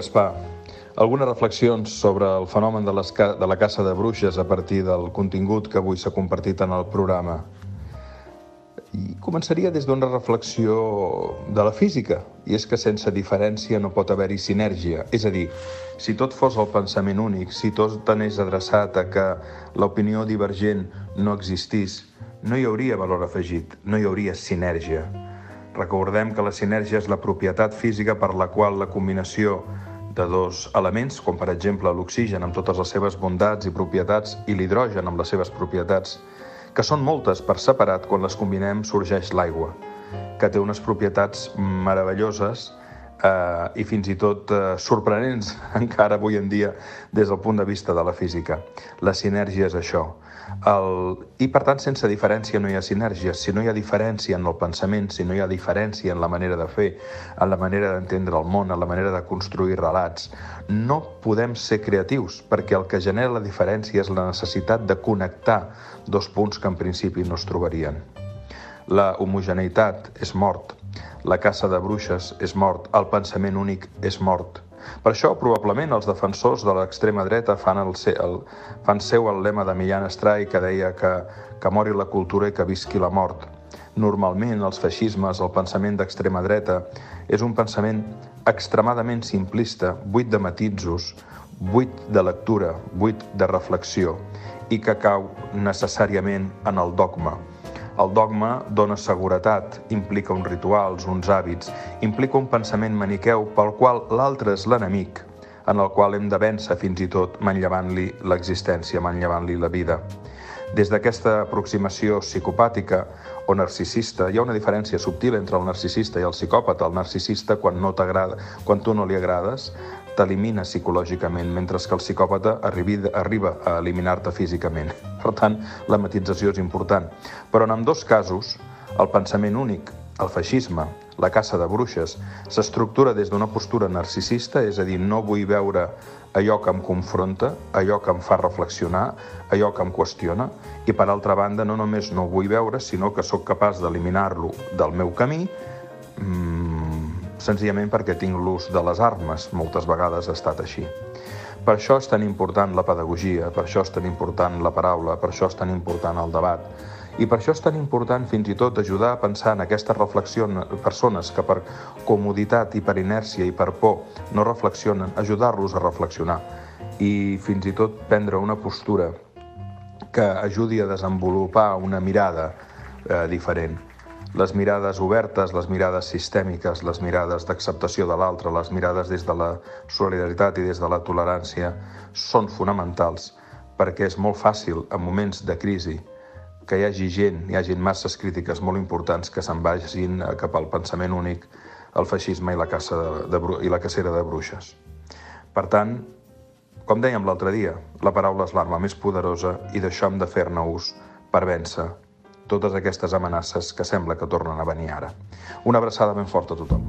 Gaspar. Algunes reflexions sobre el fenomen de, les, de la caça de bruixes a partir del contingut que avui s'ha compartit en el programa. I començaria des d'una reflexió de la física, i és que sense diferència no pot haver-hi sinergia. És a dir, si tot fos el pensament únic, si tot anés adreçat a que l'opinió divergent no existís, no hi hauria valor afegit, no hi hauria sinergia. Recordem que la sinergia és la propietat física per la qual la combinació de dos elements, com per exemple l'oxigen amb totes les seves bondats i propietats i l'hidrogen amb les seves propietats, que són moltes per separat, quan les combinem sorgeix l'aigua, que té unes propietats meravelloses eh, i fins i tot eh, sorprenents encara avui en dia des del punt de vista de la física. La sinergia és això. El... I per tant, sense diferència no hi ha sinergia. Si no hi ha diferència en el pensament, si no hi ha diferència en la manera de fer, en la manera d'entendre el món, en la manera de construir relats, no podem ser creatius, perquè el que genera la diferència és la necessitat de connectar dos punts que en principi no es trobarien. La homogeneïtat és mort, la caça de bruixes és mort, el pensament únic és mort. Per això, probablement, els defensors de l'extrema dreta fan, el, el, fan seu el lema de Millán Estrai que deia que, que mori la cultura i que visqui la mort. Normalment, els feixismes, el pensament d'extrema dreta, és un pensament extremadament simplista, buit de matisos, buit de lectura, buit de reflexió, i que cau necessàriament en el dogma, el dogma dona seguretat, implica uns rituals, uns hàbits, implica un pensament maniqueu pel qual l'altre és l'enemic, en el qual hem de vèncer fins i tot manllevant-li l'existència, manllevant-li la vida. Des d'aquesta aproximació psicopàtica o narcisista, hi ha una diferència subtil entre el narcisista i el psicòpata. El narcisista, quan, no t'agrada, quan tu no li agrades, t'elimina psicològicament, mentre que el psicòpata arribi, arriba a eliminar-te físicament. Per tant, la matització és important. Però en dos casos, el pensament únic, el feixisme, la caça de bruixes, s'estructura des d'una postura narcisista, és a dir, no vull veure allò que em confronta, allò que em fa reflexionar, allò que em qüestiona, i per altra banda no només no ho vull veure, sinó que sóc capaç d'eliminar-lo del meu camí, mmm, senzillament perquè tinc l'ús de les armes, moltes vegades ha estat així. Per això és tan important la pedagogia, per això és tan important la paraula, per això és tan important el debat, i per això és tan important fins i tot ajudar a pensar en aquestes reflexions, persones que per comoditat i per inèrcia i per por no reflexionen, ajudar-los a reflexionar. I fins i tot prendre una postura que ajudi a desenvolupar una mirada eh, diferent les mirades obertes, les mirades sistèmiques, les mirades d'acceptació de l'altre, les mirades des de la solidaritat i des de la tolerància són fonamentals perquè és molt fàcil en moments de crisi que hi hagi gent, hi hagin masses crítiques molt importants que se'n vagin cap al pensament únic, el feixisme i la, caça de, de, i la cacera de bruixes. Per tant, com dèiem l'altre dia, la paraula és l'arma més poderosa i d'això hem de fer-ne ús per vèncer totes aquestes amenaces que sembla que tornen a venir ara. Una abraçada ben forta a tothom.